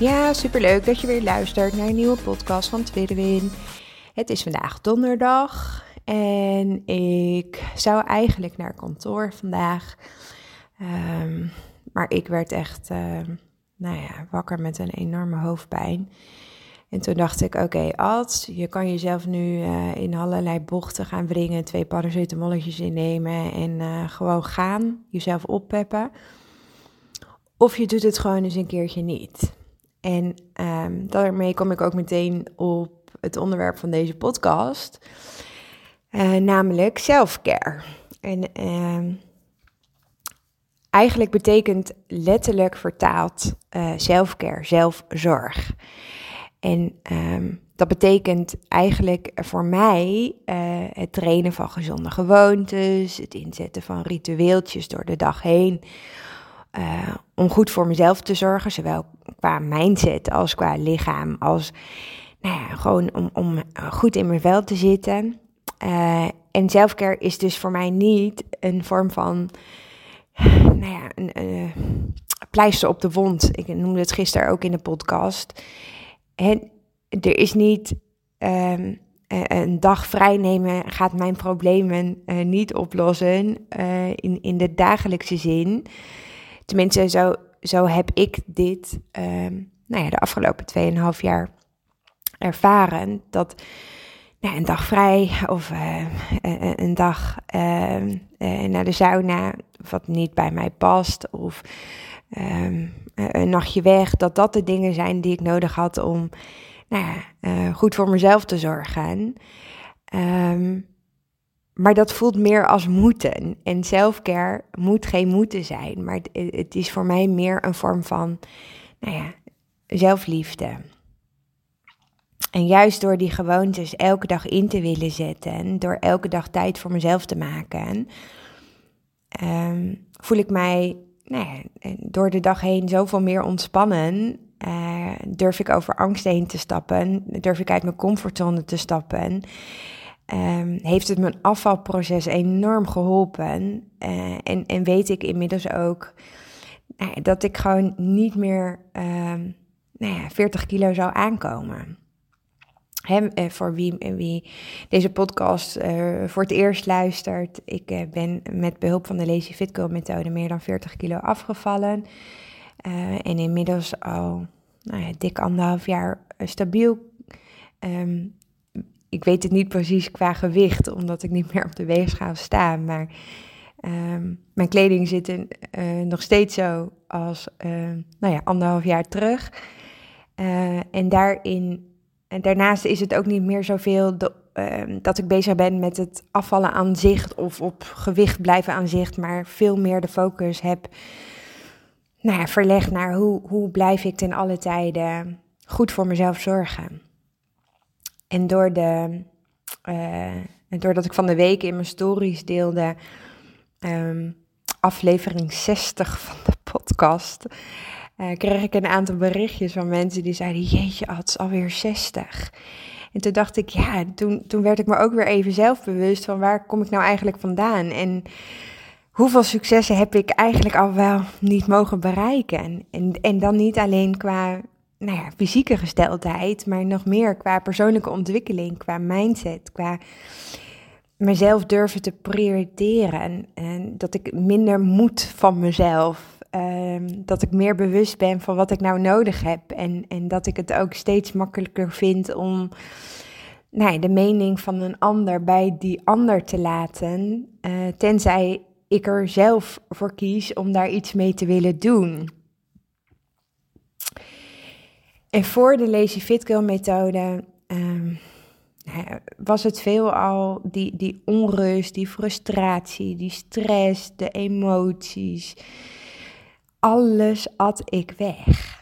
Ja, superleuk dat je weer luistert naar een nieuwe podcast van Tweede Win. Het is vandaag donderdag en ik zou eigenlijk naar kantoor vandaag. Um, maar ik werd echt, uh, nou ja, wakker met een enorme hoofdpijn. En toen dacht ik, oké, okay, je kan jezelf nu uh, in allerlei bochten gaan wringen, twee paracetamolletjes innemen en uh, gewoon gaan, jezelf oppeppen. Of je doet het gewoon eens een keertje niet. En um, daarmee kom ik ook meteen op het onderwerp van deze podcast, uh, namelijk selfcare. En uh, eigenlijk betekent letterlijk vertaald uh, selfcare, zelfzorg. En um, dat betekent eigenlijk voor mij uh, het trainen van gezonde gewoontes, het inzetten van ritueeltjes door de dag heen. Uh, om goed voor mezelf te zorgen, zowel qua mindset als qua lichaam, als nou ja, gewoon om, om goed in mijn vel te zitten. Uh, en selfcare is dus voor mij niet een vorm van, nou ja, een, pleister op de wond. Ik noemde het gisteren ook in de podcast. En er is niet um, een dag vrij nemen gaat mijn problemen niet oplossen in, in de dagelijkse zin. Tenminste, zo, zo heb ik dit um, nou ja, de afgelopen 2,5 jaar ervaren. Dat nou, een dag vrij of uh, een dag naar de sauna, wat niet bij mij past, of um, een nachtje weg, dat dat de dingen zijn die ik nodig had om nou ja, goed voor mezelf te zorgen. Um, maar dat voelt meer als moeten. En selfcare moet geen moeten zijn, maar het, is voor mij meer een vorm van nou ja, zelfliefde. En juist door die gewoontes elke dag in te willen zetten, door elke dag tijd voor mezelf te maken, um, voel ik mij nou ja, door de dag heen zoveel meer ontspannen. Uh, durf ik over angst heen te stappen? Durf ik uit mijn comfortzone te stappen? Um, heeft het mijn afvalproces enorm geholpen? Uh, en, en weet ik inmiddels ook nou dat ik gewoon niet meer um, nou ja, 40 kilo zou aankomen. Hem, eh, voor wie, eh, wie deze podcast uh, voor het eerst luistert, ik ben met behulp van de Lazy Fit methode meer dan 40 kilo afgevallen. En inmiddels al nou ja, dik anderhalf jaar stabiel. Um, ik weet het niet precies qua gewicht, omdat ik niet meer op de weegschaal sta. Maar um, mijn kleding zit in, nog steeds zo als nou ja, anderhalf jaar terug. en daarin en daarnaast is het ook niet meer zoveel de, uh, dat ik bezig ben met het afvallen aan zich of op gewicht blijven aan zich, maar veel meer de focus heb nou ja, verlegd naar hoe, hoe blijf ik ten alle tijden goed voor mezelf zorgen. En door de, uh, doordat ik van de week in mijn stories deelde um, aflevering 60 van de podcast, uh, kreeg ik een aantal berichtjes van mensen die zeiden: Jeetje, het is alweer 60. En toen dacht ik, ja, toen, toen werd ik me ook weer even zelfbewust van waar kom ik nou eigenlijk vandaan? En hoeveel successen heb ik eigenlijk al wel niet mogen bereiken? En, en dan niet alleen qua nou ja, fysieke gesteldheid, maar nog meer qua persoonlijke ontwikkeling, qua mindset, qua mezelf durven te prioriteren. En, dat ik minder moet van mezelf. Um, dat ik meer bewust ben van wat ik nou nodig heb. En, en dat ik het ook steeds makkelijker vind om nou, de mening van een ander bij die ander te laten. Uh, tenzij ik er zelf voor kies om daar iets mee te willen doen. En voor de Lazy Fit Girl methode um, was het veelal die, die onrust, die frustratie, die stress, de emoties alles at ik weg.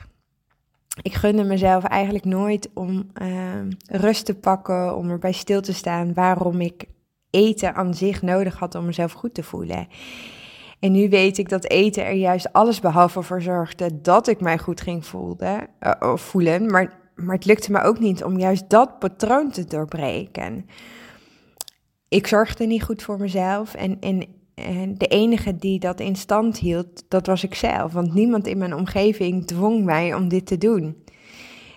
Ik gunde mezelf eigenlijk nooit om ehm, rust te pakken, om erbij stil te staan waarom ik eten aan zich nodig had om mezelf goed te voelen. En nu weet ik dat eten er juist alles behalve voor zorgde dat ik mij goed ging voelde, uh, voelen. Maar, maar het lukte me ook niet om juist dat patroon te doorbreken. Ik zorgde niet goed voor mezelf en, en, de enige die dat in stand hield, dat was ik zelf. Want niemand in mijn omgeving dwong mij om dit te doen.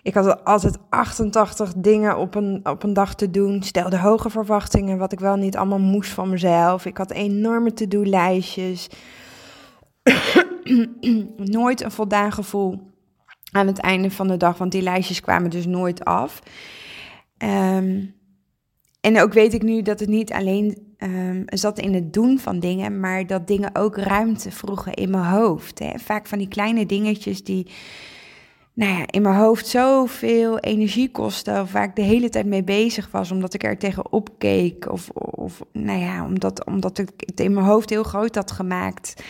Ik had altijd 88 dingen op een, op een dag te doen. Stelde hoge verwachtingen, wat ik wel niet allemaal moest van mezelf. Ik had enorme to-do-lijstjes. nooit een voldaan gevoel aan het einde van de dag, want die lijstjes kwamen dus nooit af. Ehm, en ook weet ik nu dat het niet alleen um, zat in het doen van dingen, maar dat dingen ook ruimte vroegen in mijn hoofd. Hè. Vaak van die kleine dingetjes die nou ja, in mijn hoofd zoveel energie kostte, of waar ik de hele tijd mee bezig was, omdat ik er tegenop keek, of, of nou ja, omdat, omdat ik het in mijn hoofd heel groot had gemaakt.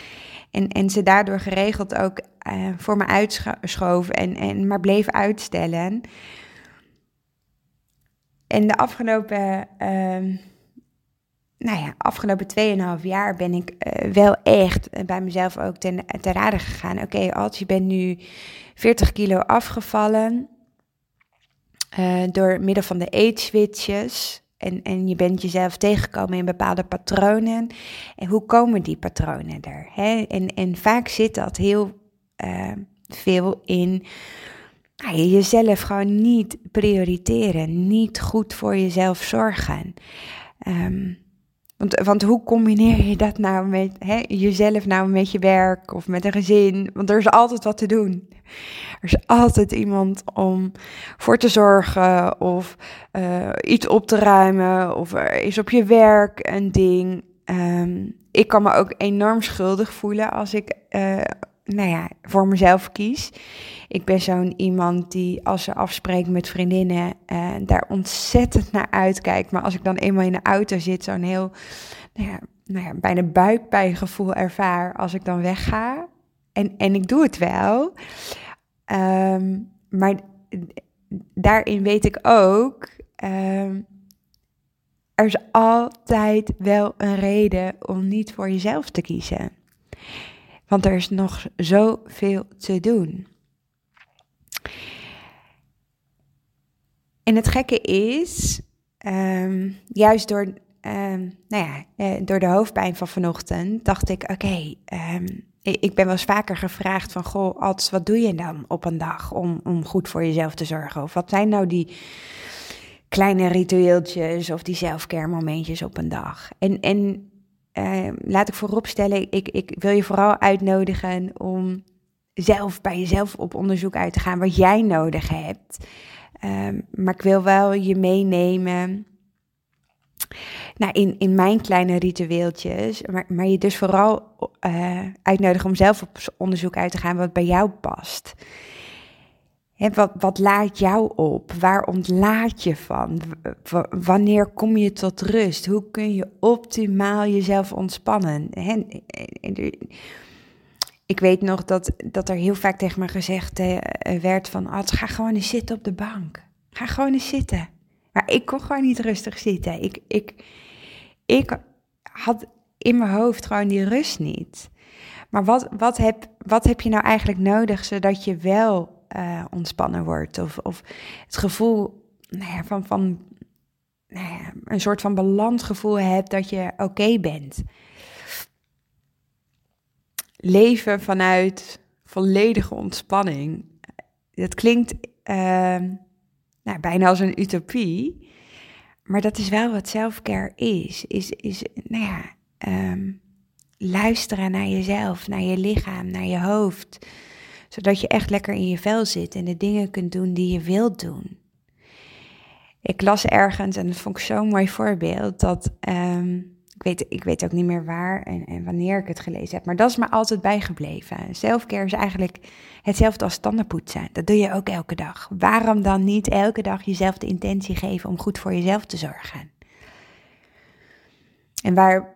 En, en ze daardoor geregeld ook uh, voor me uitschoven en, en maar bleef uitstellen. En de afgelopen, uh, nou ja, afgelopen 2,5 jaar ben ik uh, wel echt bij mezelf ook ten, ten rade gegaan. Oké, als je bent nu 40 kilo afgevallen uh, door middel van de eetswitches. En, en je bent jezelf tegengekomen in bepaalde patronen. En hoe komen die patronen er? Hè? En, en vaak zit dat heel veel in nou, jezelf gewoon niet prioriteren. Niet goed voor jezelf zorgen. Um, want, want hoe combineer je dat nou met hè, jezelf nou met je werk of met een gezin? Want er is altijd wat te doen. Er is altijd iemand om voor te zorgen of uh, iets op te ruimen of er is op je werk een ding. Um, ik kan me ook enorm schuldig voelen als ik uh, nou ja, voor mezelf kies. Ik ben zo'n iemand die als ze afspreekt met vriendinnen uh, daar ontzettend naar uitkijkt. Maar als ik dan eenmaal in de auto zit, zo'n heel nou ja, nou ja, bijna buikpijngevoel ervaar als ik dan wegga. En, en ik doe het wel. Um, maar daarin weet ik ook, um, er is altijd wel een reden om niet voor jezelf te kiezen. Want er is nog zoveel te doen. En het gekke is, um, juist door, um, nou ja, uh, door de hoofdpijn van vanochtend, dacht ik: oké, um, ik ben wel eens vaker gevraagd van, goh, Als, wat doe je dan op een dag om, om goed voor jezelf te zorgen? Of wat zijn nou die kleine ritueeltjes of die zelfcare momentjes op een dag? En, en uh, laat ik vooropstellen, ik, ik wil je vooral uitnodigen om zelf bij jezelf op onderzoek uit te gaan wat jij nodig hebt. Um, maar ik wil wel je meenemen nou, in, in mijn kleine ritueeltjes. Maar, maar je dus vooral uh, uitnodigen om zelf op onderzoek uit te gaan wat bij jou past. He, wat, wat laat jou op? Waar ontlaat je van? Wanneer kom je tot rust? Hoe kun je optimaal jezelf ontspannen? Ik weet nog dat, dat er heel vaak tegen me gezegd uh, werd van... Oh, ga gewoon eens zitten op de bank. Ga gewoon eens zitten. Maar ik kon gewoon niet rustig zitten. Ik, ik, ik had in mijn hoofd gewoon die rust niet. Maar wat, wat, heb, wat heb je nou eigenlijk nodig zodat je wel uh, ontspannen wordt? Of, of het gevoel nou ja, van, van nou een soort van balansgevoel hebt dat je oké bent. Leven vanuit volledige ontspanning. Dat klinkt uh, nou, bijna als een utopie. Maar dat is wel wat selfcare is. Is, is nou ja, um, luisteren naar jezelf, naar je lichaam, naar je hoofd. Zodat je echt lekker in je vel zit en de dingen kunt doen die je wilt doen. Ik las ergens, en dat vond ik zo'n mooi voorbeeld, dat um, ik weet, ik weet ook niet meer waar en, en wanneer ik het gelezen heb, maar dat is me altijd bijgebleven. Selfcare is eigenlijk hetzelfde als tandenpoetsen. Dat doe je ook elke dag. Waarom dan niet elke dag jezelf de intentie geven om goed voor jezelf te zorgen? En waar,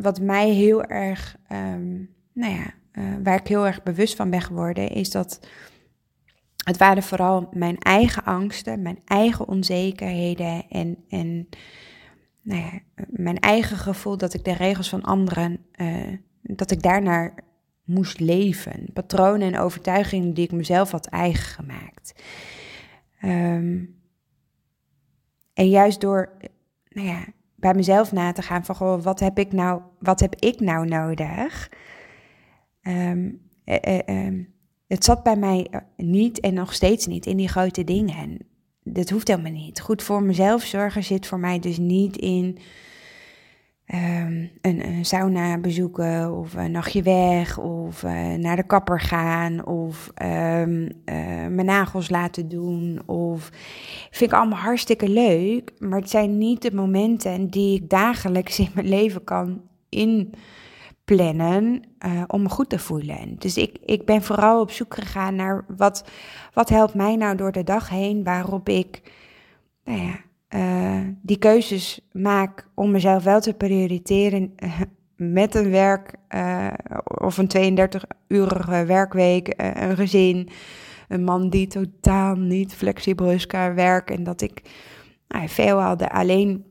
wat mij heel erg um, nou ja, waar ik heel erg bewust van ben geworden, is dat het waren vooral mijn eigen angsten, mijn eigen onzekerheden en, en nou ja, mijn eigen gevoel dat ik de regels van anderen, uh, dat ik daarnaar moest leven. Patronen en overtuigingen die ik mezelf had eigen gemaakt. Um, en juist door nou ja, bij mezelf na te gaan van goh, wat heb ik nou, wat heb ik nou nodig? Um, het zat bij mij eh, niet en nog steeds niet in die grote dingen. Dat hoeft helemaal niet. Goed voor mezelf zorgen zit voor mij dus niet in um, een, sauna bezoeken of een nachtje weg of naar de kapper gaan of mijn nagels laten doen of vind ik allemaal hartstikke leuk, maar het zijn niet de momenten die ik dagelijks in mijn leven kan inplannen uh, om me goed te voelen. Dus ik, ik ben vooral op zoek gegaan naar wat, wat helpt mij nou door de dag heen waarop ik nou ja, uh, die keuzes maak om mezelf wel te prioriteren uh, met een werk of een 32-urige werkweek, een gezin, een man die totaal niet flexibel is qua werk en dat ik nou, veelal er alleen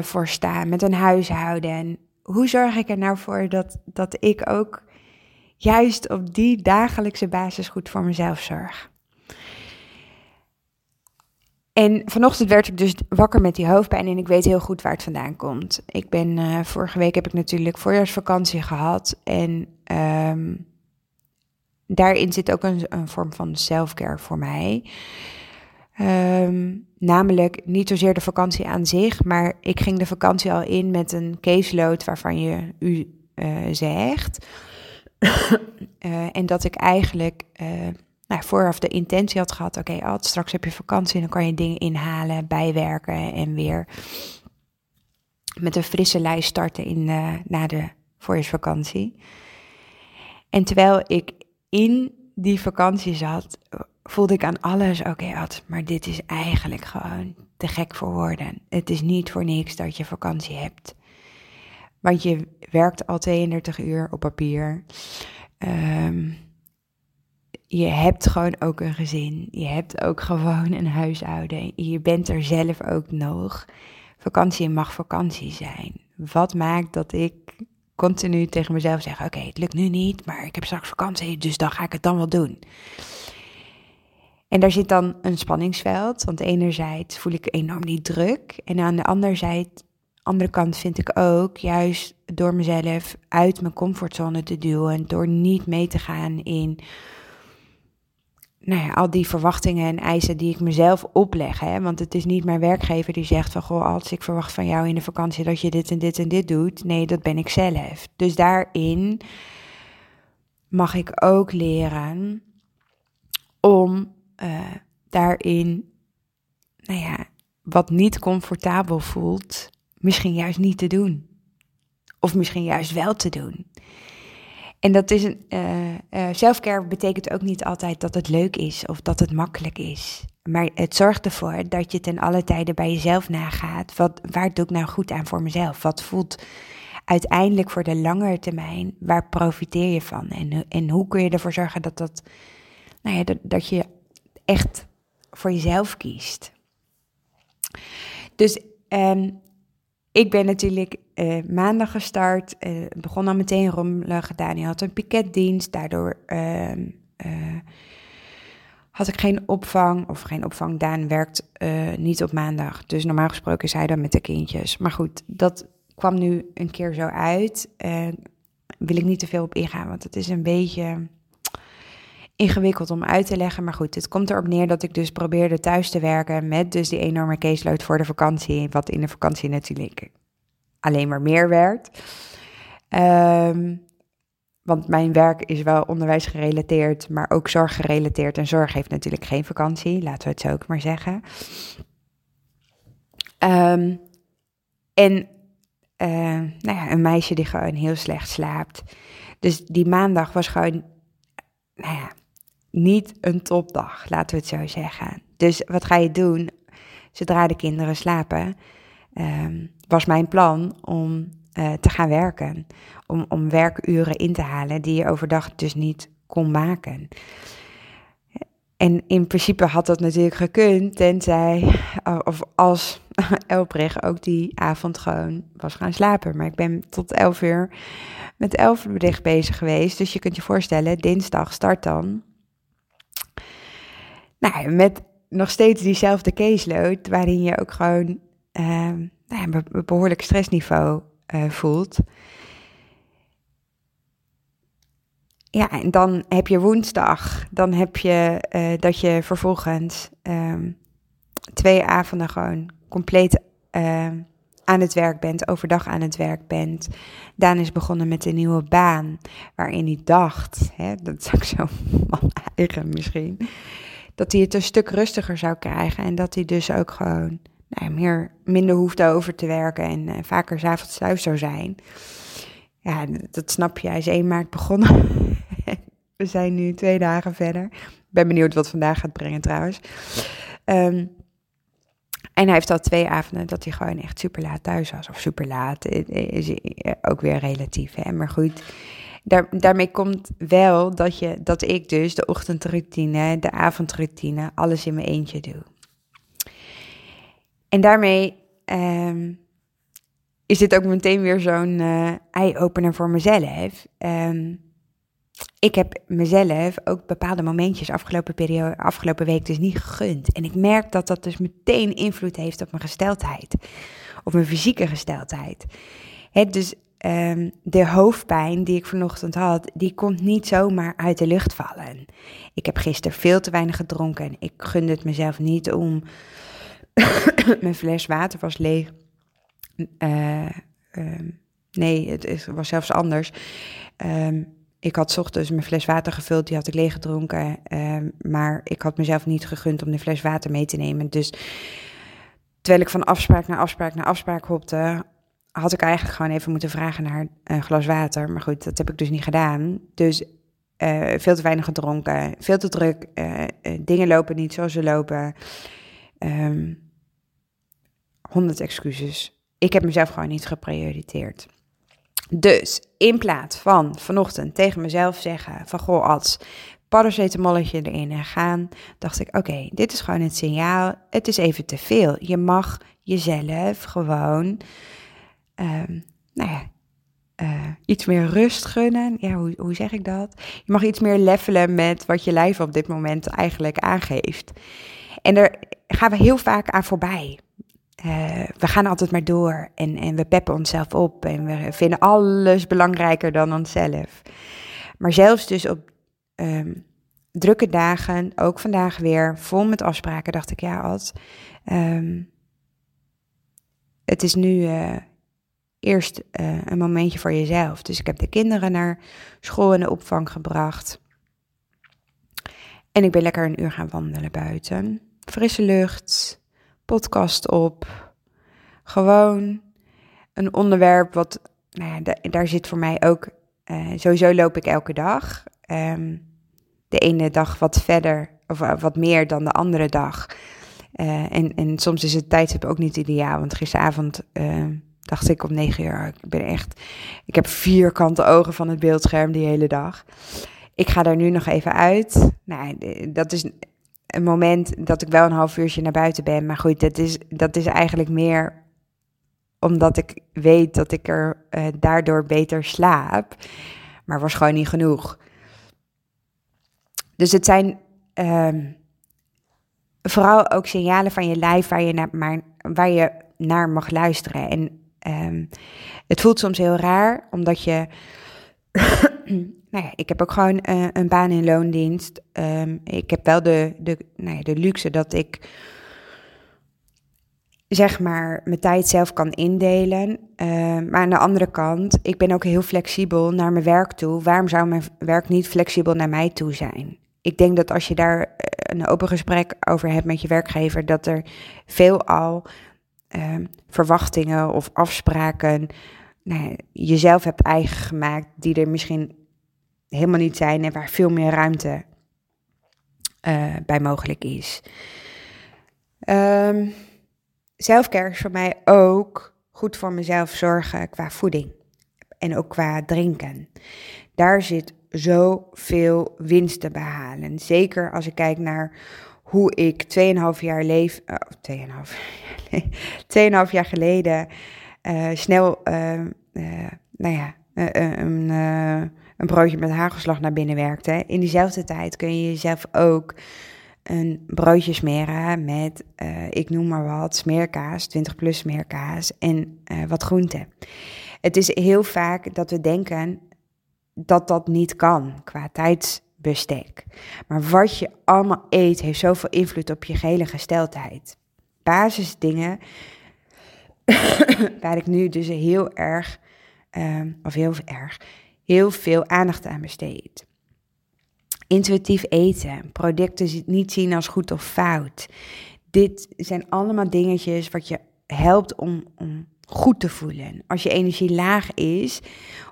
voor sta met een huishouden. Hoe zorg ik er nou voor dat, dat ik ook juist op die dagelijkse basis goed voor mezelf zorg? En vanochtend werd ik dus wakker met die hoofdpijn en ik weet heel goed waar het vandaan komt. Ik ben, uh, vorige week heb ik natuurlijk voorjaarsvakantie gehad en um, daarin zit ook een, een vorm van selfcare voor mij. Um, namelijk niet zozeer de vakantie aan zich, maar ik ging de vakantie al in met een caseload waarvan je u uh, zegt. uh, en dat ik eigenlijk nou, vooraf de intentie had gehad, oké, okay, straks heb je vakantie, dan kan je dingen inhalen, bijwerken en weer met een frisse lijst starten in, na de voorjaarsvakantie. En terwijl ik in die vakantie zat, voelde ik aan alles, oké, okay, maar dit is eigenlijk gewoon te gek voor woorden. Het is niet voor niks dat je vakantie hebt. Want je werkt al 32 uur op papier. Um, je hebt gewoon ook een gezin. Je hebt ook gewoon een huishouden. Je bent er zelf ook nog. Vakantie mag vakantie zijn. Wat maakt dat ik continu tegen mezelf zeg: Oké, het lukt nu niet, maar ik heb straks vakantie, dus dan ga ik het dan wel doen. En daar zit dan een spanningsveld. Want enerzijds voel ik enorm die druk. En aan de andere, kant vind ik ook, juist door mezelf uit mijn comfortzone te duwen, door niet mee te gaan in nou ja, al die verwachtingen en eisen die ik mezelf opleg. Hè? Want het is niet mijn werkgever die zegt van goh, als ik verwacht van jou in de vakantie dat je dit en dit en dit doet. Nee, dat ben ik zelf. Dus daarin mag ik ook leren om uh, daarin, nou ja, wat niet comfortabel voelt, misschien juist niet te doen. Of misschien juist wel te doen. En dat is een. Uh, selfcare betekent ook niet altijd dat het leuk is of dat het makkelijk is. Maar het zorgt ervoor dat je ten alle tijden bij jezelf nagaat. Wat, waar doe ik nou goed aan voor mezelf? Wat voelt uiteindelijk voor de langere termijn, waar profiteer je van? En, en hoe kun je ervoor zorgen dat, dat, nou ja, dat, dat je echt voor jezelf kiest? Dus um, ik ben natuurlijk uh, maandag gestart, uh, begon al meteen rommelen. Je had een piketdienst, daardoor uh, had ik geen opvang of geen opvang. Daan werkt niet op maandag, dus normaal gesproken is hij dan met de kindjes. Maar goed, dat kwam nu een keer zo uit. wil ik niet te veel op ingaan, want het is een beetje ingewikkeld om uit te leggen. Maar goed, het komt erop neer dat ik dus probeerde thuis te werken met dus die enorme caseload voor de vakantie. Wat in de vakantie natuurlijk alleen maar meer werd. Um, want mijn werk is wel onderwijs gerelateerd, maar ook zorg gerelateerd. En zorg heeft natuurlijk geen vakantie, laten we het zo ook maar zeggen. Um, en uh, nou ja, een meisje die gewoon heel slecht slaapt. Dus die maandag was gewoon, nou ja, niet een topdag, laten we het zo zeggen. Dus wat ga je doen zodra de kinderen slapen? Um, was mijn plan om eh, te gaan werken. Om, om werkuren in te halen die je overdag dus niet kon maken. En in principe had dat natuurlijk gekund, tenzij, of als Elbrich ook die avond gewoon was gaan slapen. Maar ik ben tot 11 uur met Elbrich bezig geweest. Dus je kunt je voorstellen, dinsdag start dan. Nou, met nog steeds diezelfde caseload, waarin je ook gewoon uh, nou ja, een behoorlijk stressniveau uh, voelt. Ja, en dan heb je woensdag. Dan heb je uh, dat je vervolgens um, twee avonden gewoon compleet uh, aan het werk bent, overdag aan het werk bent. Daan is begonnen met een nieuwe baan, waarin hij dacht, hè, dat is ook zo eigen misschien, dat hij het een stuk rustiger zou krijgen en dat hij dus ook gewoon nou, meer, minder hoefde over te werken en uh, vaker s'avonds thuis zou zijn. Ja, dat snap je. Hij is 1 maart begonnen. We zijn nu twee dagen verder. Ik ben benieuwd wat vandaag gaat brengen trouwens. Um, en hij heeft al twee avonden dat hij gewoon echt super laat thuis was. Of super laat, is ook weer relatief. Hè? Maar goed, daar, daarmee komt wel dat, je, dat ik dus de ochtendroutine, de avondroutine, alles in mijn eentje doe. En daarmee um, is dit ook meteen weer zo'n uh, eye-opener voor mezelf. Um, ik heb mezelf ook bepaalde momentjes afgelopen, periode, afgelopen week dus niet gegund. En ik merk dat dat dus meteen invloed heeft op mijn gesteldheid. Op mijn fysieke gesteldheid. He, dus um, de hoofdpijn die ik vanochtend had, die komt niet zomaar uit de lucht vallen. Ik heb gisteren veel te weinig gedronken. Ik gunde het mezelf niet om... mijn fles water was leeg. Uh, um, nee, het was zelfs anders. Um, ik had ochtends mijn fles water gevuld, die had ik leeggedronken. Uh, maar ik had mezelf niet gegund om de fles water mee te nemen. Dus terwijl ik van afspraak naar afspraak naar afspraak hopte, had ik eigenlijk gewoon even moeten vragen naar een glas water. Maar goed, dat heb ik dus niet gedaan. Dus uh, veel te weinig gedronken, veel te druk. Uh, dingen lopen niet zoals ze lopen. Um, honderd excuses. Ik heb mezelf gewoon niet geprioriteerd. Dus in plaats van vanochtend tegen mezelf zeggen van goh als paracetamolletje erin en gaan, dacht ik oké, dit is gewoon het signaal, het is even te veel. Je mag jezelf gewoon, um, nou ja, uh, iets meer rust gunnen. Ja, hoe, hoe zeg ik dat? Je mag iets meer levelen met wat je lijf op dit moment eigenlijk aangeeft. En daar gaan we heel vaak aan voorbij. Uh, we gaan altijd maar door en, en we peppen onszelf op en we vinden alles belangrijker dan onszelf. Maar zelfs dus op um, drukke dagen, ook vandaag weer, vol met afspraken, dacht ik, ja, Ad, um, het is nu uh, eerst uh, een momentje voor jezelf. Dus ik heb de kinderen naar school en de opvang gebracht. En ik ben lekker een uur gaan wandelen buiten. Frisse lucht, podcast op. Gewoon een onderwerp wat, nou ja, daar zit voor mij ook, uh, sowieso loop ik elke dag. Um, de ene dag wat verder of uh, wat meer dan de andere dag. En, en soms is het tijdstip ook niet ideaal, want gisteravond dacht ik om negen uur, ik ben echt, ik heb vierkante ogen van het beeldscherm die hele dag. Ik ga daar nu nog even uit. Nou, dat is een moment dat ik wel een half uurtje naar buiten ben. Maar goed, dat is, dat is eigenlijk meer omdat ik weet dat ik er uh, daardoor beter slaap. Maar was gewoon niet genoeg. Dus het zijn um, vooral ook signalen van je lijf waar je maar, waar je naar mag luisteren. En um, het voelt soms heel raar, omdat je nou ja, ik heb ook gewoon uh, een baan in loondienst. Um, ik heb wel de, de, nou ja, de luxe dat ik zeg maar mijn tijd zelf kan indelen. Uh, maar aan de andere kant, ik ben ook heel flexibel naar mijn werk toe. Waarom zou mijn werk niet flexibel naar mij toe zijn? Ik denk dat als je daar eh, een open gesprek over hebt met je werkgever, dat er veelal uh, verwachtingen of afspraken nou, jezelf hebt eigen gemaakt, die er misschien helemaal niet zijn en waar veel meer ruimte uh, bij mogelijk is. Um, is voor mij ook goed voor mezelf zorgen qua voeding en ook qua drinken. Daar zit zoveel winst te behalen. Zeker als ik kijk naar hoe ik 2,5 jaar leef, uh, 2,5 jaar geleden uh, snel, uh, nou ja, een, een broodje met hagelslag naar binnen werkte. In diezelfde tijd kun je jezelf ook een broodje smeren met, ik noem maar wat, smeerkaas, 20 plus smeerkaas en wat groenten. Het is heel vaak dat we denken dat dat niet kan qua tijdsbestek. Maar wat je allemaal eet heeft zoveel invloed op je gehele gesteldheid. Basisdingen waar ik nu dus heel erg, um, of heel erg, heel veel aandacht aan besteed. Intuïtief eten, producten niet zien als goed of fout. Dit zijn allemaal dingetjes wat je helpt om, om goed te voelen. Als je energie laag is,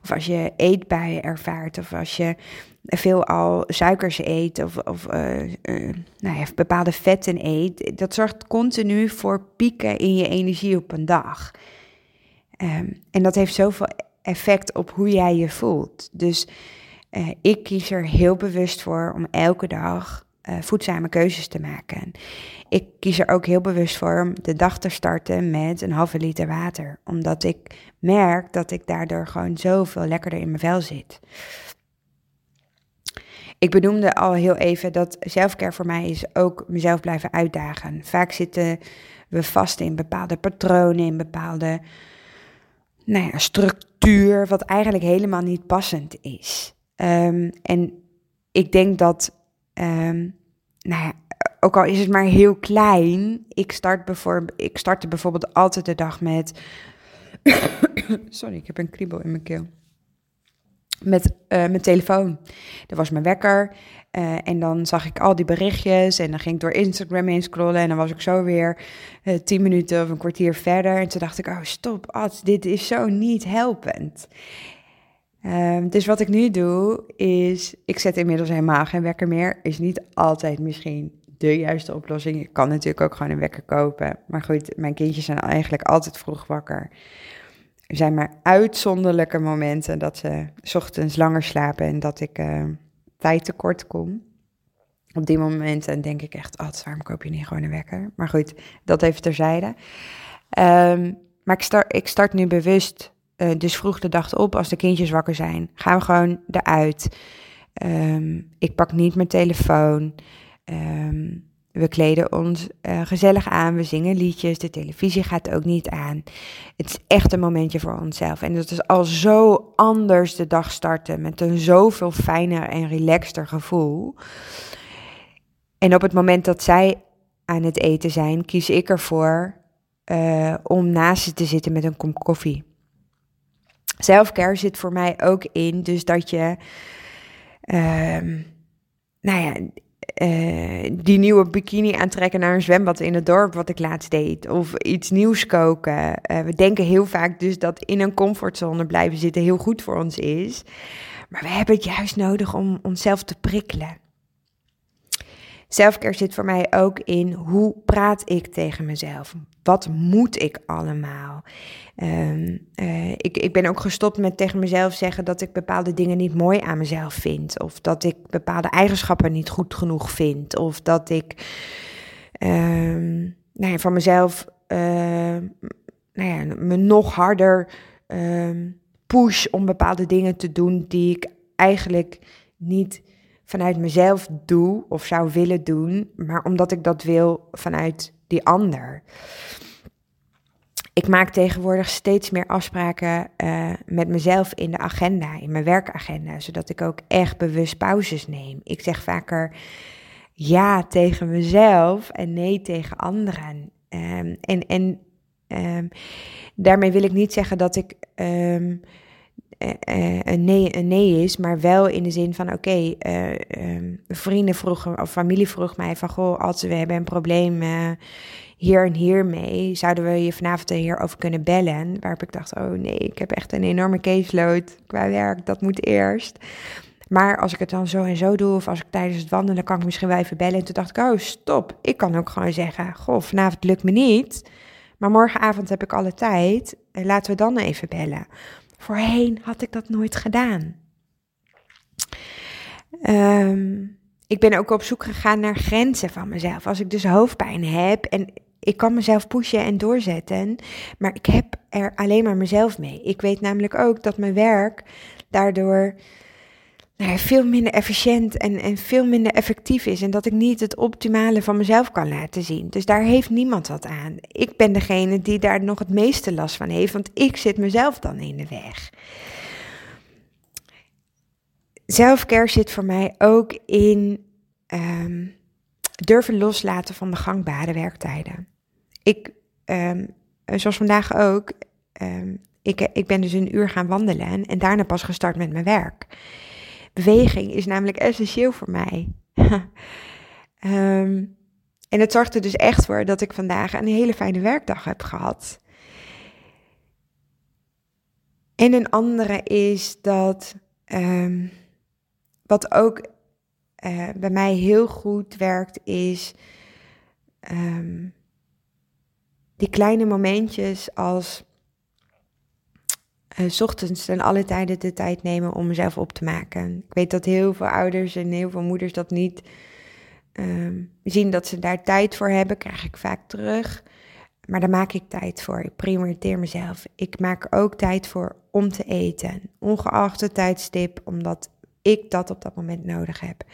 of als je eetbuien ervaart, of als je veel al suikers eet, of, of uh, uh, nou ja, bepaalde vetten eet, dat zorgt continu voor pieken in je energie op een dag. Um, en dat heeft zoveel effect op hoe jij je voelt. Dus uh, ik kies er heel bewust voor om elke dag uh, voedzame keuzes te maken. Ik kies er ook heel bewust voor om de dag te starten met een halve liter water. Omdat ik merk dat ik daardoor gewoon zoveel lekkerder in mijn vel zit. Ik benoemde al heel even dat zelfcare voor mij is ook mezelf blijven uitdagen. Vaak zitten we vast in bepaalde patronen, in bepaalde nou ja, structuur, wat eigenlijk helemaal niet passend is. Um, en ik denk dat Um, nou ja, ook al is het maar heel klein. Ik, start bijvoorbeeld, ik startte bijvoorbeeld altijd de dag met. Sorry, ik heb een kriebel in mijn keel. Met uh, mijn telefoon. Dat was mijn wekker. Uh, en dan zag ik al die berichtjes. En dan ging ik door Instagram heen scrollen. En dan was ik zo weer uh, tien minuten of een kwartier verder. En toen dacht ik: oh, stop, Ad, dit is zo niet helpend. Um, dus wat ik nu doe is, ik zet inmiddels helemaal geen wekker meer. Is niet altijd misschien de juiste oplossing. Je kan natuurlijk ook gewoon een wekker kopen. Maar goed, mijn kindjes zijn eigenlijk altijd vroeg wakker. Er zijn maar uitzonderlijke momenten dat ze ochtends langer slapen en dat ik uh, tijd tekort kom. Op die momenten denk ik echt, oh, waarom koop je niet gewoon een wekker? Maar goed, dat even terzijde. Um, maar ik start, ik start nu bewust uh, dus vroeg de dag op als de kindjes wakker zijn. Gaan we gewoon eruit. Um, ik pak niet mijn telefoon. Um, we kleden ons uh, gezellig aan. We zingen liedjes. De televisie gaat ook niet aan. Het is echt een momentje voor onszelf. En dat is al zo anders de dag starten. Met een zoveel fijner en relaxter gevoel. En op het moment dat zij aan het eten zijn, kies ik ervoor uh, om naast ze te zitten met een kop koffie. Selfcare zit voor mij ook in, dus dat je, uh, nou ja, uh, die nieuwe bikini aantrekken naar een zwembad in het dorp, wat ik laatst deed, of iets nieuws koken. Uh, we denken heel vaak dus dat in een comfortzone blijven zitten heel goed voor ons is. Maar we hebben het juist nodig om onszelf te prikkelen. Selfcare zit voor mij ook in hoe praat ik tegen mezelf? Wat moet ik allemaal? Um, uh, ik, ik ben ook gestopt met tegen mezelf zeggen dat ik bepaalde dingen niet mooi aan mezelf vind. Of dat ik bepaalde eigenschappen niet goed genoeg vind. Of dat ik um, nou ja, van mezelf uh, nou ja, me nog harder um, push om bepaalde dingen te doen die ik eigenlijk niet vanuit mezelf doe of zou willen doen, maar omdat ik dat wil vanuit die ander. Ik maak tegenwoordig steeds meer afspraken uh, met mezelf in de agenda, in mijn werkagenda, zodat ik ook echt bewust pauzes neem. Ik zeg vaker ja tegen mezelf en nee tegen anderen. Um, en en um, daarmee wil ik niet zeggen dat ik um, uh, een, nee, een nee is, maar wel in de zin van: oké, uh, um, vrienden vroegen of familie vroeg mij van: Goh, als we hebben een probleem hier en hier mee, zouden we je vanavond hierover kunnen bellen? Waarop ik dacht: oh nee, ik heb echt een enorme caseload qua werk, dat moet eerst. Maar als ik het dan zo en zo doe, of als ik tijdens het wandelen, kan ik misschien wel even bellen. En toen dacht ik: oh, stop, ik kan ook gewoon zeggen: Goh, vanavond lukt me niet. Maar morgenavond heb ik alle tijd. En laten we dan even bellen. Voorheen had ik dat nooit gedaan. Ehm, ik ben ook op zoek gegaan naar grenzen van mezelf. Als ik dus hoofdpijn heb en ik kan mezelf pushen en doorzetten, maar ik heb er alleen maar mezelf mee. Ik weet namelijk ook dat mijn werk daardoor nou veel minder efficiënt en, en veel minder effectief is. En dat ik niet het optimale van mezelf kan laten zien. Dus daar heeft niemand wat aan. Ik ben degene die daar nog het meeste last van heeft, want ik zit mezelf dan in de weg. Zelfcare zit voor mij ook in um, durven loslaten van de gangbare werktijden. Ik, um, zoals vandaag ook, um, ik, ik ben dus een uur gaan wandelen en daarna pas gestart met mijn werk. Beweging is namelijk essentieel voor mij. um, en het zorgt er dus echt voor dat ik vandaag een hele fijne werkdag heb gehad. En een andere is dat, um, wat ook uh, bij mij heel goed werkt, is um, die kleine momentjes als uh, ochtends en alle tijden de tijd nemen om mezelf op te maken. Ik weet dat heel veel ouders en heel veel moeders dat niet um, zien dat ze daar tijd voor hebben, krijg ik vaak terug. Maar daar maak ik tijd voor. Ik prioriteer mezelf. Ik maak ook tijd voor om te eten, ongeacht het tijdstip, omdat ik dat op dat moment nodig heb.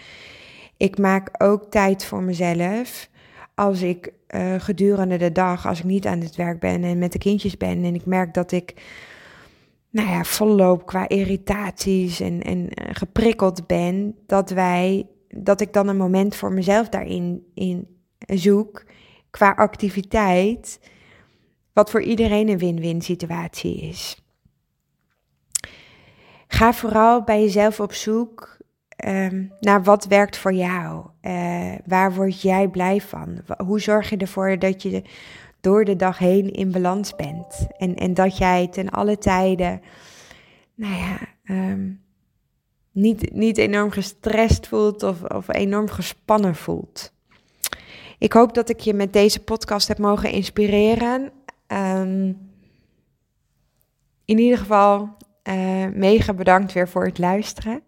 Ik maak ook tijd voor mezelf als ik uh, gedurende de dag, als ik niet aan het werk ben en met de kindjes ben en ik merk dat ik nou ja, volloop qua irritaties en, en uh, geprikkeld ben, dat wij, dat ik dan een moment voor mezelf daarin in zoek qua activiteit, wat voor iedereen een win-win situatie is. Ga vooral bij jezelf op zoek um, naar wat werkt voor jou. Uh, waar word jij blij van? Hoe zorg je ervoor dat je door de dag heen in balans bent? En, en dat jij ten alle tijden, nou ja, um, niet, niet enorm gestrest voelt of, of enorm gespannen voelt. Ik hoop dat ik je met deze podcast heb mogen inspireren. Um, in ieder geval, uh, mega bedankt weer voor het luisteren.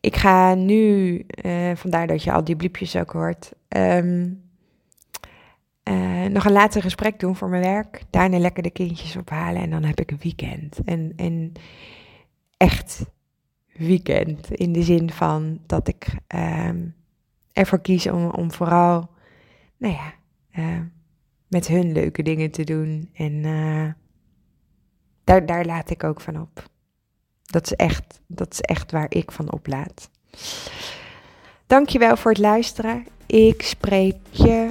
Ik ga nu, uh, vandaar dat je al die bliepjes ook hoort, um, uh, nog een laatste gesprek doen voor mijn werk. Daarna lekker de kindjes ophalen en dan heb ik een weekend. En, en echt weekend in de zin van dat ik um, ervoor kies om, om vooral, nou ja, uh, met hun leuke dingen te doen. En daar, daar laat ik ook van op. Dat is echt, dat is echt waar ik van oplaad. Dankjewel voor het luisteren. Ik spreek je